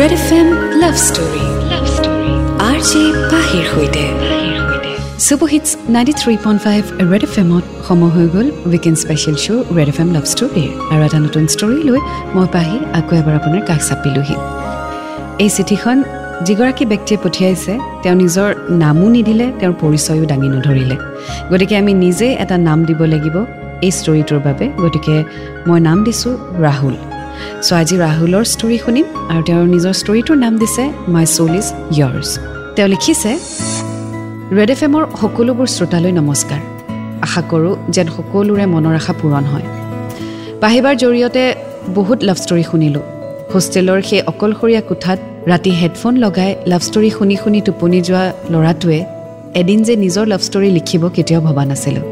Red F M love story love story R J পাহিৰ সৈতে super hits ninety three point five Red F এমত সময় হৈ গ'ল weekend special show' Red F M love ষ্টৰীৰ আৰু এটা নতুন ষ্টৰী লৈ মই পাহি আকৌ এবাৰ আপোনাৰ কাষ চাপিলোহি। এই চিঠিখন যিগৰাকী ব্যক্তিয়ে পঠিয়াইছে তেওঁ নিজৰ নামো নিদিলে তেওঁৰ পৰিচয়ো দাঙি নধৰিলে। গতিকে আমি নিজেই এটা নাম দিব লাগিব এই ষ্টৰিটোৰ বাবে। গতিকে মই নাম দিছোঁ ৰাহুল। চ' আজি ৰাহুলৰ ষ্টৰি শুনিম আৰু তেওঁৰ নিজৰ ষ্টৰিটোৰ নাম দিছে মাই চ'ল ইজ য়ৰ্ছ তেওঁ লিখিছে ৰেড এফ এমৰ সকলোবোৰ শ্ৰোতালৈ নমস্কাৰ। আশা কৰোঁ যেন সকলোৰে মনৰ আশা পূৰণ হয়। পাহিবাৰ জৰিয়তে বহুত লাভ ষ্টৰি শুনিলোঁ। হোষ্টেলৰ সেই অকলশৰীয়া কোঠাত ৰাতি হেডফোন লগাই লাভ ষ্টৰি শুনি শুনি টোপনি যোৱা ল'ৰাটোৱে এদিন যে নিজৰ লাভ ষ্টৰি লিখিব কেতিয়াও ভবা নাছিলোঁ।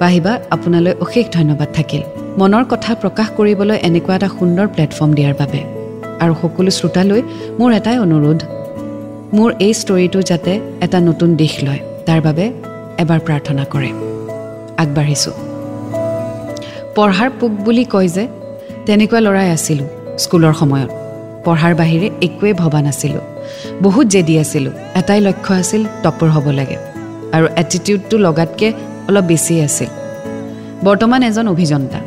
পাহিবা আপোনালৈ অশেষ ধন্যবাদ থাকিল। মনৰ কথা প্ৰকাশ কৰিবলৈ এনেকুৱা এটা সুন্দৰ প্লেটফৰ্ম দিয়াৰ বাবে। আৰু সকলো শ্ৰোতালৈ মোৰ এটাই অনুৰোধ মোৰ এই ষ্টৰিটো যাতে এটা নতুন দিশ লয় তাৰ বাবে এবাৰ প্ৰাৰ্থনা কৰে। আগবাঢ়িছোঁ। পঢ়াৰ পোক বুলি কয় যে তেনেকুৱা ল'ৰাই আছিলোঁ স্কুলৰ সময়ত। পঢ়াৰ বাহিৰে একোৱেই ভবা নাছিলোঁ। বহুত জেদি আছিলোঁ। এটাই লক্ষ্য আছিল টপৰ হ'ব লাগে। আৰু এটিটিউডটো লগাতকৈ অলপ বেছি আছিল। বৰ্তমান এজন অভিযন্তা।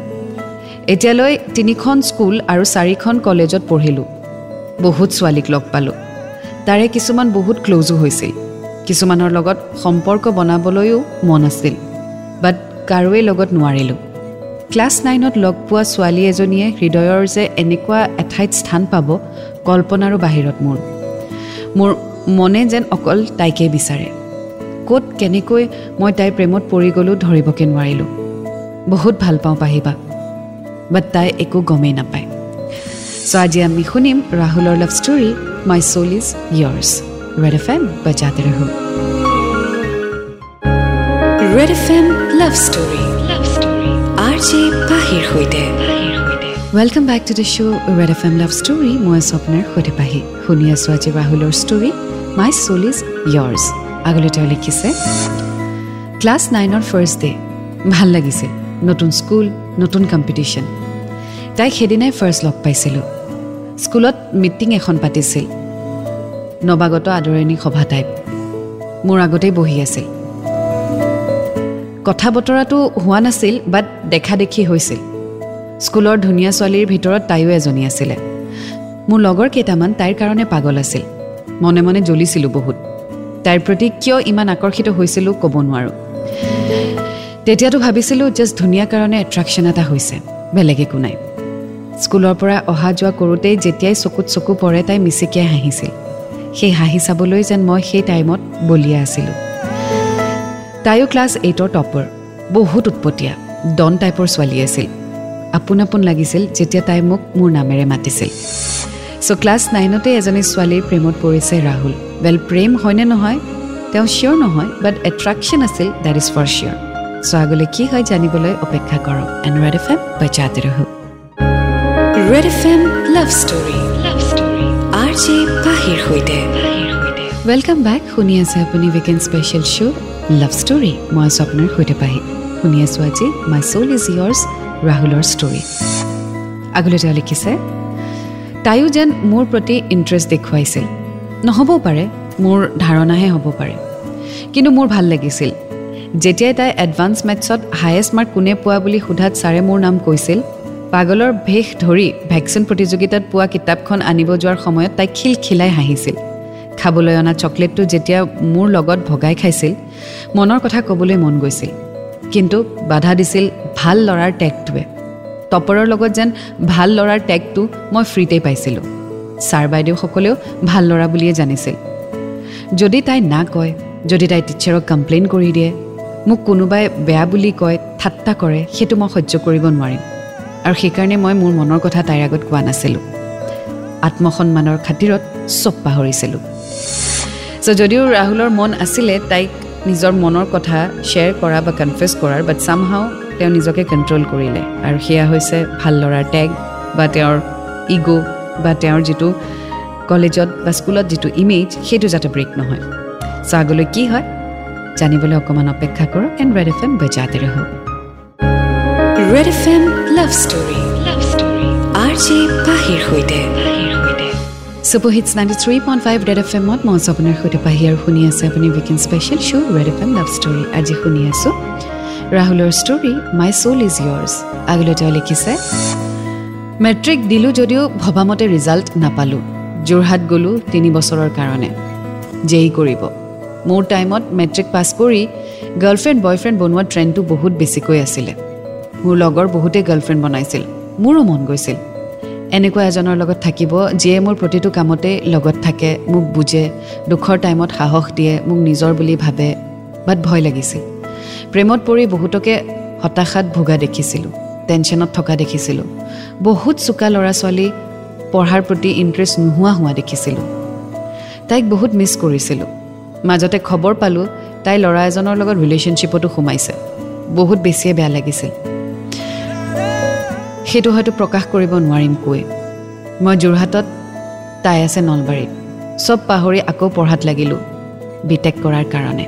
এতিয়ালৈ তিনিখন স্কুল আৰু চাৰিখন কলেজত পঢ়িলোঁ। বহুত ছোৱালীক লগ পালোঁ। তাৰে কিছুমান বহুত ক্ল'জো হৈছিল কিছুমানৰ লগত সম্পৰ্ক বনাবলৈও মন আছিল বাট কাৰোৱেই লগত নোৱাৰিলোঁ। ক্লাছ নাইনত লগ পোৱা ছোৱালী এজনীয়ে হৃদয়ৰ যে এনেকুৱা এঠাইত স্থান পাব কল্পনাৰো বাহিৰত মোৰ। মোৰ মনে যেন অকল তাইকেই বিচাৰে। ক'ত কেনেকৈ মই তাইৰ প্ৰেমত পৰি গ'লো ধৰিবকৈ নোৱাৰিলোঁ। বহুত ভাল পাওঁ পাহিবা। বাট তাই একো গমেই নাপায়। চ' আজি আমি শুনিম ৰাহুলৰ love story my soul is yours Red F M বজাতে ৰহো। Red F M love story R J পাহিৰ সৈতে। Welcome back to the show' Red F M love story মই আছোঁ আপোনাৰ সৈতে পাহি। শুনি আছোঁ আজি ৰাহুলৰ story my soul is yours আগলৈ তেওঁ লিখিছে ক্লাছ নাইনৰ ফাৰ্ষ্ট ডে ভাল লাগিছিল নতুন স্কুল নতুন কম্পিটিশ্যন তাইক সেইদিনাই ফাৰ্ষ্ট লগ পাইছিলোঁ। স্কুলত মিটিং এখন পাতিছিল। নৱাগত আদৰণি সভা টাইপ মোৰ আগতেই বহি আছিল। কথা বতৰাটো হোৱা নাছিল বাট দেখা দেখি হৈছিল। স্কুলৰ ধুনীয়া ছোৱালীৰ ভিতৰত তাইও এজনী আছিলে। মোৰ লগৰ কেইটামান তাইৰ কাৰণে পাগল আছিল। মনে মনে জ্বলিছিলোঁ বহুত। তাইৰ প্ৰতি কিয় ইমান আকৰ্ষিত হৈছিলোঁ ক'ব নোৱাৰোঁ। তেতিয়াতো ভাবিছিলোঁ জাষ্ট ধুনীয়া কাৰণে এট্ৰেকশ্যন এটা হৈছে বেলেগ একো নাই। স্কুলৰ পৰা অহা যোৱা কৰোঁতেই যেতিয়াই চকুত চকু পৰে তাই মিচিকিয়াই হাঁহিছিল। সেই হাঁহি চাবলৈ যেন মই সেই টাইমত বলিয়া আছিলোঁ। তাইও ক্লাছ এইটৰ টপাৰ বহুত উৎপতীয়া ডন টাইপৰ ছোৱালী আছিল। আপোন আপোন লাগিছিল যেতিয়া তাই মোক মোৰ নামেৰে মাতিছিল। চ' ক্লাছ নাইনতে এজনী ছোৱালীৰ প্ৰেমত পৰিছে ৰাহুল। ৱেল প্ৰেম হয়নে নহয়? তেওঁ চিয়'ৰ নহয় বাট এট্ৰেকশ্যন আছিল that is for sure so' আগলৈ কি হয় জানিবলৈ অপেক্ষা কৰক। ৰেড এফ এম বজাতে ৰহো Red F M love story R J পাহিৰ সৈতে ৱেলকাম বেক শুনি আছে আপুনি weekend special show' love story মই আছোঁ আপোনাৰ সৈতে পাহি। শুনি আছোঁ আজি মাই চ'ল ইজ য়ৰ্ছ ৰাহুলৰ ষ্টৰী আগলৈ তেওঁ লিখিছে তাইও যেন মোৰ প্ৰতি ইণ্টাৰেষ্ট দেখুৱাইছিল। নহ'বও পাৰে মোৰ ধাৰণাহে হ'ব পাৰে। কিন্তু মোৰ ভাল লাগিছিল। যেতিয়াই তাই এডভান্স মেথছত হায়েষ্ট মাৰ্ক কোনে পোৱা বুলি সোধাত ছাৰে মোৰ নাম কৈছিল পাগলৰ ভেষ ধৰি ভেকচিন প্ৰতিযোগিতাত পোৱা কিতাপখন আনিব যোৱাৰ সময়ত তাই খিলখিলাই হাঁহিছিল। খাবলৈ অনা চকলেটটো যেতিয়া মোৰ লগত ভগাই খাইছিল মনৰ কথা ক'বলৈ মন গৈছিল। কিন্তু বাধা দিছিল ভাল ল'ৰাৰ টেগটোৱে। টপৰৰ লগত যেন ভাল ল'ৰাৰ টেগটো মই ফ্ৰীতেই পাইছিলোঁ। ছাৰ বাইদেউসকলেও ভাল ল'ৰা বুলিয়ে জানিছিল। যদি তাই না কয় যদি তাই টিচাৰক কমপ্লেইন কৰি দিয়ে মোক কোনোবাই বেয়া বুলি কয় ঠাট্টা কৰে সেইটো মই সহ্য কৰিব নোৱাৰিম। আৰু সেইকাৰণে মই মোৰ মনৰ কথা তাইৰ আগত কোৱা নাছিলোঁ। আত্মসন্মানৰ খাতিৰত চব পাহৰিছিলোঁ। চ' যদিও ৰাহুলৰ মন আছিলে তাইক নিজৰ মনৰ কথা শ্বেয়াৰ কৰা বা কনফিউজ কৰাৰ বাট চামহাও তেওঁ নিজকে কণ্ট্ৰল কৰিলে। আৰু সেয়া হৈছে ভাল ল'ৰাৰ টেগ বা তেওঁৰ ইগ' বা তেওঁৰ যিটো কলেজত বা স্কুলত যিটো ইমেজ সেইটো যাতে ব্ৰেক নহয়। চ' আগলৈ কি হয় জানিবলৈ অকণমান অপেক্ষা কৰক এণ্ড ৰেড এফ এম বজাতে ৰহক। Red F M love story love story R J পাহিৰ সৈতে superhits ninety three point five Red F এমত মই আপোনাৰ সৈতে পাহি আৰু শুনি আছে আপুনি weekend special show' Red F M love story আজি শুনি আছোঁ ৰাহুলৰ story my soul is yours আগলৈ তেওঁ লিখিছে মেট্ৰিক দিলোঁ যদিও ভবামতে ৰিজাল্ট নাপালোঁ। যোৰহাট গ'লোঁ তিনি বছৰৰ কাৰণে। জেই কৰিব। মোৰ টাইমত মেট্ৰিক পাছ কৰি গাৰ্লফ্ৰেণ্ড বয়ফ্ৰেণ্ড বনোৱা ট্ৰেণ্ডটো বহুত বেছিকৈ আছিলে। মোৰ লগৰ বহুতেই গাৰ্লফ্ৰেণ্ড বনাইছিল। মোৰো মন গৈছিল। এনেকুৱা এজনৰ লগত থাকিব যিয়ে মোৰ প্ৰতিটো কামতে লগত থাকে মোক বুজে দুখৰ টাইমত সাহস দিয়ে মোক নিজৰ বুলি ভাবে বাট ভয় লাগিছিল। প্ৰেমত পৰি বহুতকে হতাশাত ভোগা দেখিছিলোঁ টেনশ্যনত থকা দেখিছিলোঁ। বহুত চোকা ল'ৰা ছোৱালী পঢ়াৰ প্ৰতি ইণ্টাৰেষ্ট নোহোৱা হোৱা দেখিছিলোঁ। তাইক বহুত মিছ কৰিছিলোঁ। মাজতে খবৰ পালোঁ তাই ল'ৰা এজনৰ লগত ৰিলেশ্যনশ্বিপতো সোমাইছে। বহুত বেছিয়ে বেয়া লাগিছিল। সেইটো হয়তো প্ৰকাশ কৰিব নোৱাৰিম কৈ মই যোৰহাটত তাই আছে নলবাৰীত। চব পাহৰি আকৌ পঢ়াত লাগিলোঁ বি টেক কৰাৰ কাৰণে।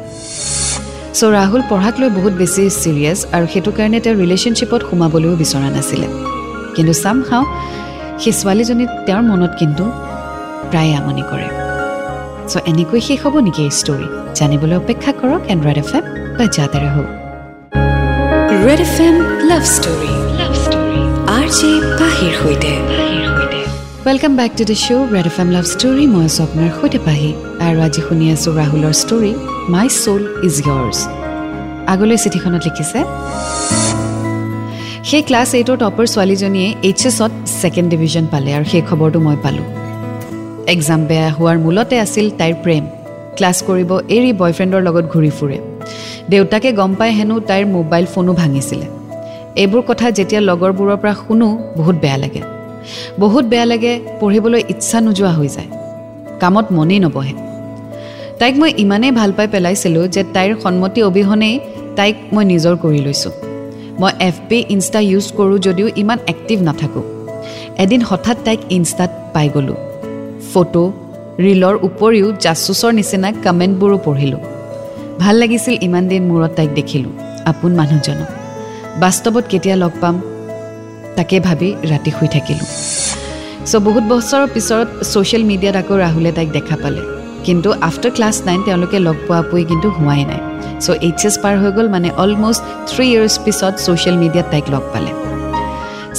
চ' ৰাহুল পঢ়াক লৈ বহুত বেছি ছিৰিয়াছ আৰু সেইটো কাৰণে তেওঁ ৰিলেশ্যনশ্বিপত সোমাবলৈও বিচৰা নাছিলে। কিন্তু চাম হাও সেই ছোৱালীজনী তেওঁৰ মনত কিন্তু প্ৰায় আমনি কৰে। চ' এনেকৈ শেষ হ'ব নেকি এই ষ্টৰী জানিবলৈ অপেক্ষা কৰক এণ্ড ৰেড এফ এম বা জাতেৰে হওক। Red F M love story welcome back to the show' Red F M love story মই আছোঁ আপোনাৰ সৈতে পাহি। আৰু আজি শুনি আছোঁ ৰাহুলৰ story my soul is yours আগলৈ চিঠিখনত লিখিছে সেই ক্লাছ এইটৰ টপাৰ ছোৱালীজনীয়ে এইচ এছত ছেকেণ্ড ডিভিজন পালে আৰু সেই খবৰটো মই পালোঁ। এক্সাম বেয়া হোৱাৰ মূলতে আছিল তাইৰ প্ৰেম। ক্লাছ কৰিব এৰি বয়ফ্ৰেণ্ডৰ লগত ঘূৰি ফুৰে। দেউতাকে গম পাই হেনো তাইৰ মোবাইল ফোনো ভাঙিছিলে। এইবোৰ কথা যেতিয়া লগৰবোৰৰ পৰা শুনো বহুত বেয়া লাগে। বহুত বেয়া লাগে পঢ়িবলৈ ইচ্ছা নোযোৱা হৈ যায়। কামত মনেই নবহে। তাইক মই ইমানেই ভাল পাই পেলাইছিলোঁ যে তাইৰ সন্মতি অবিহনেই তাইক মই নিজৰ কৰি লৈছোঁ। মই এফ পি ইনষ্টা ইউজ কৰোঁ যদিও ইমান এক্টিভ নাথাকোঁ। এদিন হঠাৎ তাইক ইনষ্টাত পাই গ'লোঁ। ফটো ৰীলৰ উপৰিও জাচুচৰ নিচিনা কমেণ্টবোৰো পঢ়িলোঁ। ভাল লাগিছিল ইমান দিন মূৰত তাইক দেখিলোঁ। আপোন মানুহজনক। বাস্তৱত কেতিয়া লগ পাম তাকে ভাবি ৰাতি শুই থাকিলোঁ। চ' বহুত বছৰৰ পিছত ছ'চিয়েল মিডিয়াত আকৌ ৰাহুলে তাইক দেখা পালে। কিন্তু আফটাৰ ক্লাছ নাইন তেওঁলোকে লগ পোৱা কিন্তু হোৱাই নাই। চ' এইচ এছ পাৰ হৈ গ'ল মানে অলমষ্ট থ্ৰী ইয়াৰ্ছ পিছত ছ'চিয়েল মিডিয়াত তাইক লগ পালে।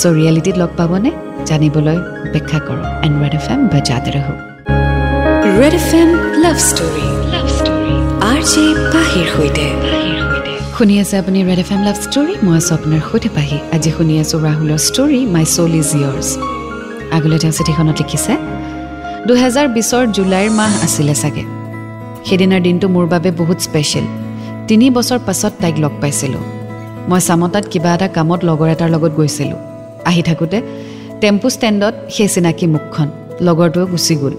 চ' ৰিয়েলিটিত লগ পাবনে? জানিবলৈ অপেক্ষা কৰক। এণ্ড ৰেড এফ এম বা হওক। Red F M love story love story R J পাহিৰ সৈতে। শুনি আছে আপুনি Red F M love story মই আছোঁ আপোনাৰ সৈতে পাহি। আজি শুনি আছোঁ ৰাহুলৰ story my soul is yours আগলৈ তেওঁ চিঠিখনত লিখিছে দুহেজাৰ বিছৰ জুলাইৰ মাহ আছিলে চাগে। সেইদিনাৰ দিনটো মোৰ বাবে বহুত স্পেচিয়েল তিনি বছৰ পাছত তাইক লগ পাইছিলোঁ। মই চামতাত কিবা এটা কামত লগৰ এটাৰ লগত গৈছিলোঁ। আহি থাকোঁতে টেম্পু ষ্টেণ্ডত সেই চিনাকি মুখখন লগৰটোৱে গুচি গ'ল।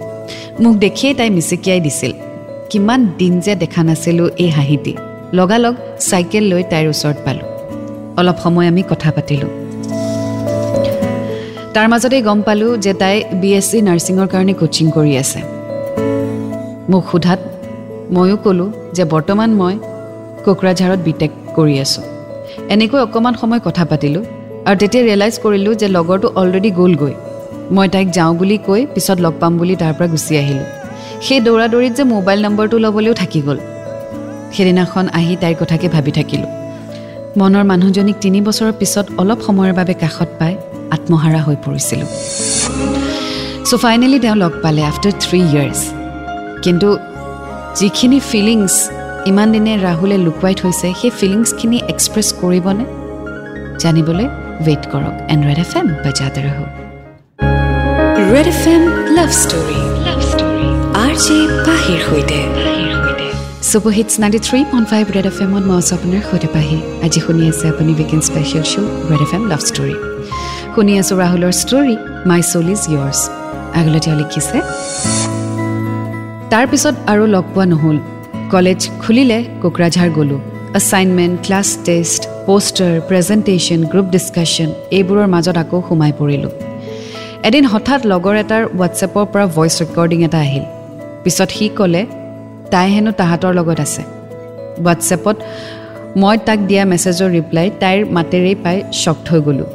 মোক দেখিয়েই তাই মিচিকিয়াই দিছিল। কিমান দিন যে দেখা নাছিলোঁ এই হাঁহিটি। লগালগ চাইকেল লৈ তাইৰ ওচৰত পালোঁ। অলপ সময় আমি কথা পাতিলোঁ। তাৰ মাজতেই গম পালোঁ যে তাই বি এছ চি নাৰ্ছিঙৰ কাৰণে কোচিং কৰি আছে। মোক সোধাত ময়ো ক'লোঁ যে বৰ্তমান মই কোকৰাঝাৰত বি টেক কৰি আছোঁ। এনেকৈ অকণমান সময় কথা পাতিলোঁ আৰু তেতিয়া ৰিয়েলাইজ কৰিলোঁ যে লগৰটো অলৰেডি গ'লগৈ। মই তাইক যাওঁ বুলি কৈ পিছত লগ পাম বুলি তাৰ পৰা গুচি আহিলোঁ। সেই দৌৰা দৌৰিত যে মোবাইল নম্বৰটো ল'বলৈও থাকি গ'ল। সেইদিনাখন আহি তাইৰ কথাকে ভাবি থাকিলোঁ। মনৰ মানুহজনীক তিনি বছৰৰ পিছত অলপ সময়ৰ বাবে কাষত পাই আত্মহাৰা হৈ পৰিছিলোঁ। চ' ফাইনেলি তেওঁ লগ পালে আফটাৰ থ্ৰী ইয়াৰ্ছ কিন্তু যিখিনি ফিলিংছ ইমান দিনে ৰাহুলে লুকুৱাই থৈছে সেই ফিলিংছখিনি এক্সপ্ৰেছ কৰিবনে? জানিবলৈ ৱেইট কৰক এণ্ড ৰেড এফ এম বাজাতে ৰহক। Red F M love story love story R J পাহিৰ সৈতে। Super hits ninety three point five Red F এমত মই আছোঁ আপোনাৰ সৈতে পাহি আজি শুনি আছে আপুনি weekend special show' Red F M love story শুনি আছোঁ ৰাহুলৰ story my soul is yours আগলৈ তেওঁ লিখিছে তাৰপিছত আৰু লগ পোৱা নহ'ল কলেজ খুলিলে কোকৰাঝাৰ গ'লোঁ assignment class test poster presentation group discussion এইবোৰৰ মাজত আকৌ সোমাই পৰিলোঁ এদিন হঠাৎ লগৰ এটাৰ হোৱাটছএপৰ পৰা ভইচ ৰেকৰ্ডিং এটা আহিল পিছত সি ক'লে তাই হেনো তাহাঁতৰ লগত আছে। হোৱাটছএপত মই তাক দিয়া মেছেজৰ ৰিপ্লাই তাইৰ মাতেৰেই পাই শ্বক্ট হৈ গ'লোঁ।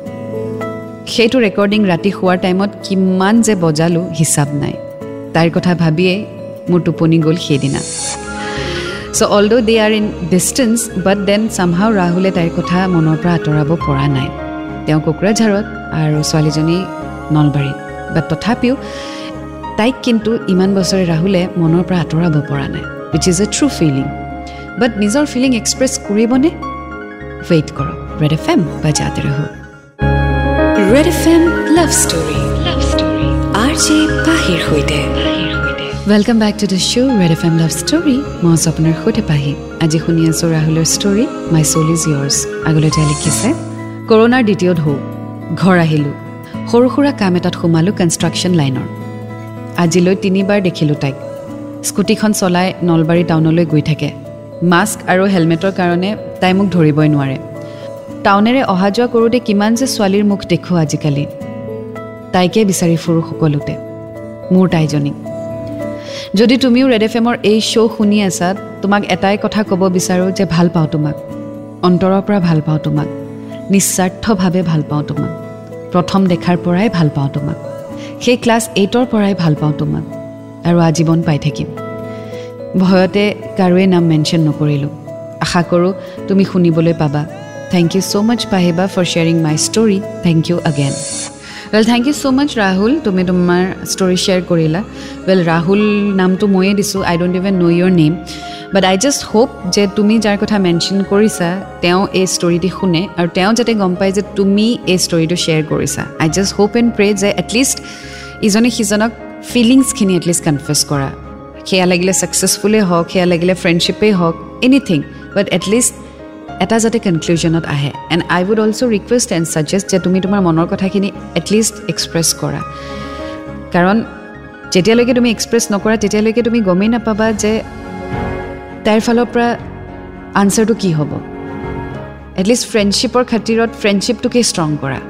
সেইটো ৰেকৰ্ডিং ৰাতি শোৱাৰ টাইমত কিমান যে বজালোঁ হিচাপ নাই। তাইৰ কথা ভাবিয়েই মোৰ টোপনি গ'ল সেইদিনা। So' although' they are in distance but then somehow ৰাহুলে তাইৰ কথা মনৰ পৰা আঁতৰাব পৰা নাই। তেওঁ কোকৰাঝাৰত আৰু ছোৱালীজনী নলবাৰীত। বাট তথাপিও তাইক কিন্তু ইমান বছৰে ৰাহুলে মনৰ পৰা আঁতৰাব পৰা নাই which is a true feeling but নিজৰ ফিলিং এক্সপ্ৰেছ কৰিবনে ৱেইট কৰক। ৰেড এফ এম বা জাতে ৰহ Red F M love story love story R J পাহিৰ সৈতে। Welcome back to the show' Red F M love story মই আছোঁ আপোনাৰ সৈতে পাহি। আজি শুনি আছোঁ ৰাহুলৰ story my soul is yours আগলৈ তাই লিখিছে কৰোণাৰ দ্বিতীয় ঢৌ। ঘৰ আহিলোঁ। সৰু সুৰা কাম এটাত সোমালোঁ কনষ্ট্ৰাকশ্যন লাইনৰ আজিলৈ তিনিবাৰ দেখিলোঁ তাইক। স্কুটিখন চলাই নলবাৰী টাউনলৈ গৈ থাকে। মাস্ক আৰু হেলমেটৰ কাৰণে তাই মোক ধৰিবই নোৱাৰে। টাউনেৰে অহা যোৱা কৰোঁতে কিমান যে ছোৱালীৰ মুখ দেখোঁ আজিকালি। তাইকে বিচাৰি ফুৰোঁ সকলোতে। মোৰ তাইজনীক যদি তুমিও ৰেড এফ এমৰ এই শ্ব' শুনি আছা তোমাক এটাই কথা ক'ব বিচাৰোঁ যে ভাল পাওঁ তোমাক। অন্তৰৰ পৰা ভাল পাওঁ তোমাক। নিস্বাৰ্থভাৱে ভাল পাওঁ তোমাক। প্ৰথম দেখাৰ পৰাই ভাল পাওঁ তোমাক। সেই ক্লাছ এইটৰ পৰাই ভাল পাওঁ তোমাক আৰু আজীৱন পাই থাকিম। ভয়তে কাৰোৱে নাম মেনশ্যন নকৰিলোঁ। আশা কৰোঁ তুমি শুনিবলৈ পাবা। থেংক ইউ ছ' মাছ পাহিবা for sharing my story thank you again well thank you so' much Rahul তুমি তোমাৰ ষ্টৰি শ্বেয়াৰ কৰিলা। ৱেল ৰাহুল নামটো ময়ে দিছোঁ। I don't even know' your name but I just hope যে তুমি যাৰ কথা মেনশ্যন কৰিছা তেওঁ এই ষ্টৰিটি শুনে আৰু তেওঁ যাতে গম পায় যে তুমি এই ষ্টৰিটো শ্বেয়াৰ কৰিছা। I just hope and pray যে এটলিষ্ট ইজনে সিজনক ফিলিংছখিনি এটলিষ্ট কনফিউজ কৰা। সেয়া লাগিলে ছাকচেছফুলেই হওক সেয়া লাগিলে ফ্ৰেণ্ডশ্বিপেই হওক এনিথিং বাট এটলিষ্ট এটা যাতে কনক্লুজনত আহে। And I would also' request and suggest যে তুমি তোমাৰ মনৰ কথাখিনি এটলিষ্ট এক্সপ্ৰেছ কৰা। কাৰণ যেতিয়ালৈকে তুমি এক্সপ্ৰেছ নকৰা তেতিয়ালৈকে তুমি গমেই নাপাবা যে তাইৰ ফালৰ পৰা আনচাৰটো কি হ'ব। এটলিষ্ট ফ্ৰেণ্ডশ্বিপৰ খাতিৰত ফ্ৰেণ্ডশ্বিপটোকে ষ্ট্ৰং কৰা।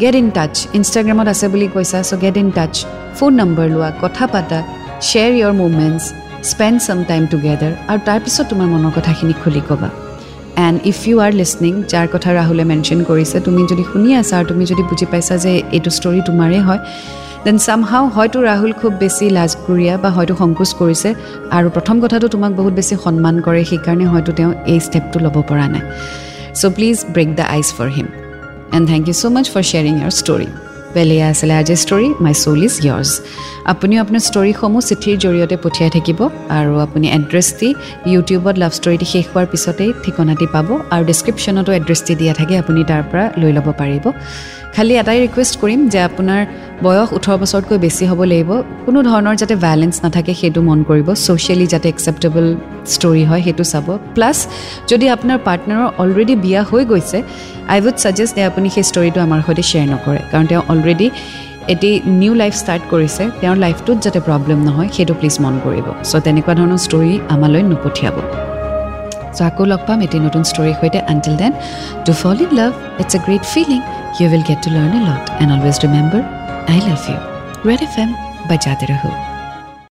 গেট ইন টাচ ইনষ্টাগ্ৰামত আছে বুলি কৈছা so' get in touch phone number লোৱা কথা পাতা share your moments spend some time together আৰু তাৰপিছত তোমাৰ মনৰ কথাখিনি খুলি ক'বা। And if you are listening যাৰ কথা ৰাহুলে মেনশ্যন কৰিছে তুমি যদি শুনি আছা আৰু তুমি যদি বুজি পাইছা যে এইটো ষ্টৰি তোমাৰেই হয় দেন চামহাও হয়তো ৰাহুল খুব বেছি লাজকুৰীয়া বা হয়তো সংকোচ কৰিছে আৰু প্ৰথম কথাটো তোমাক বহুত বেছি সন্মান কৰে সেইকাৰণে হয়তো তেওঁ এই ষ্টেপটো ল'ব পৰা নাই। So' please break the ice for him and thank you so' much for sharing her story এয়া আছিলে আজিৰ story my soul is yours আপুনিও আপোনাৰ ষ্টৰিসমূহ চিঠিৰ জৰিয়তে পঠিয়াই থাকিব আৰু আপুনি এড্ৰেছ দি ইউটিউবত লাভ ষ্টৰিটি শেষ হোৱাৰ পিছতেই ঠিকনাটি পাব আৰু ডিছক্ৰিপশ্যনতো এড্ৰেছটি দিয়া থাকে আপুনি তাৰ পৰা লৈ ল'ব পাৰিব। খালি এটাই ৰিকুৱেষ্ট কৰিম যে আপোনাৰ বয়স ওঠৰ বছৰতকৈ বেছি হ'ব লাগিব। কোনো ধৰণৰ যাতে ভাইলেঞ্চ নাথাকে সেইটো মন কৰিব। ছ'চিয়েলি যাতে একচেপ্টেবল ষ্টৰি হয় সেইটো চাব। প্লাছ যদি আপোনাৰ পাৰ্টনাৰৰ অলৰেডি বিয়া হৈ গৈছে আই উড ছাজেষ্ট যে আপুনি সেই ষ্টৰিটো আমাৰ সৈতে শ্বেয়াৰ নকৰে। কাৰণ তেওঁ অলৰেডি এটি নিউ লাইফ ষ্টাৰ্ট কৰিছে। তেওঁৰ লাইফটোত যাতে প্ৰব্লেম নহয় সেইটো প্লিজ মন কৰিব। চ' তেনেকুৱা ধৰণৰ ষ্টৰি আমালৈ নপঠিয়াব। চ' আকৌ লগ পাম এটি নতুন ষ্টৰীৰ সৈতে। Until then to fall in love it's a great feeling you will get to learn a lot and always remember I love you Red F M বাজাতে ৰহো